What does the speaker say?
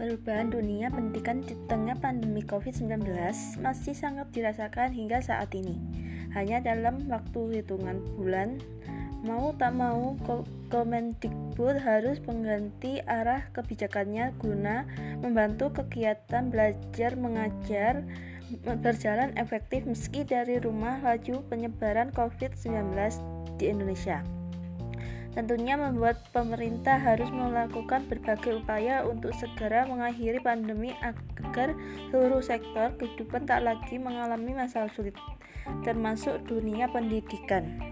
perubahan dunia pendidikan di tengah pandemi COVID-19 masih sangat dirasakan hingga saat ini. Hanya dalam waktu hitungan bulan, mau tak mau Kemendikbud harus mengganti arah kebijakannya guna membantu kegiatan belajar mengajar berjalan efektif meski dari rumah laju penyebaran COVID-19 di Indonesia. Tentunya membuat pemerintah harus melakukan berbagai upaya untuk segera mengakhiri pandemi agar seluruh sektor kehidupan tak lagi mengalami masalah sulit, termasuk dunia pendidikan.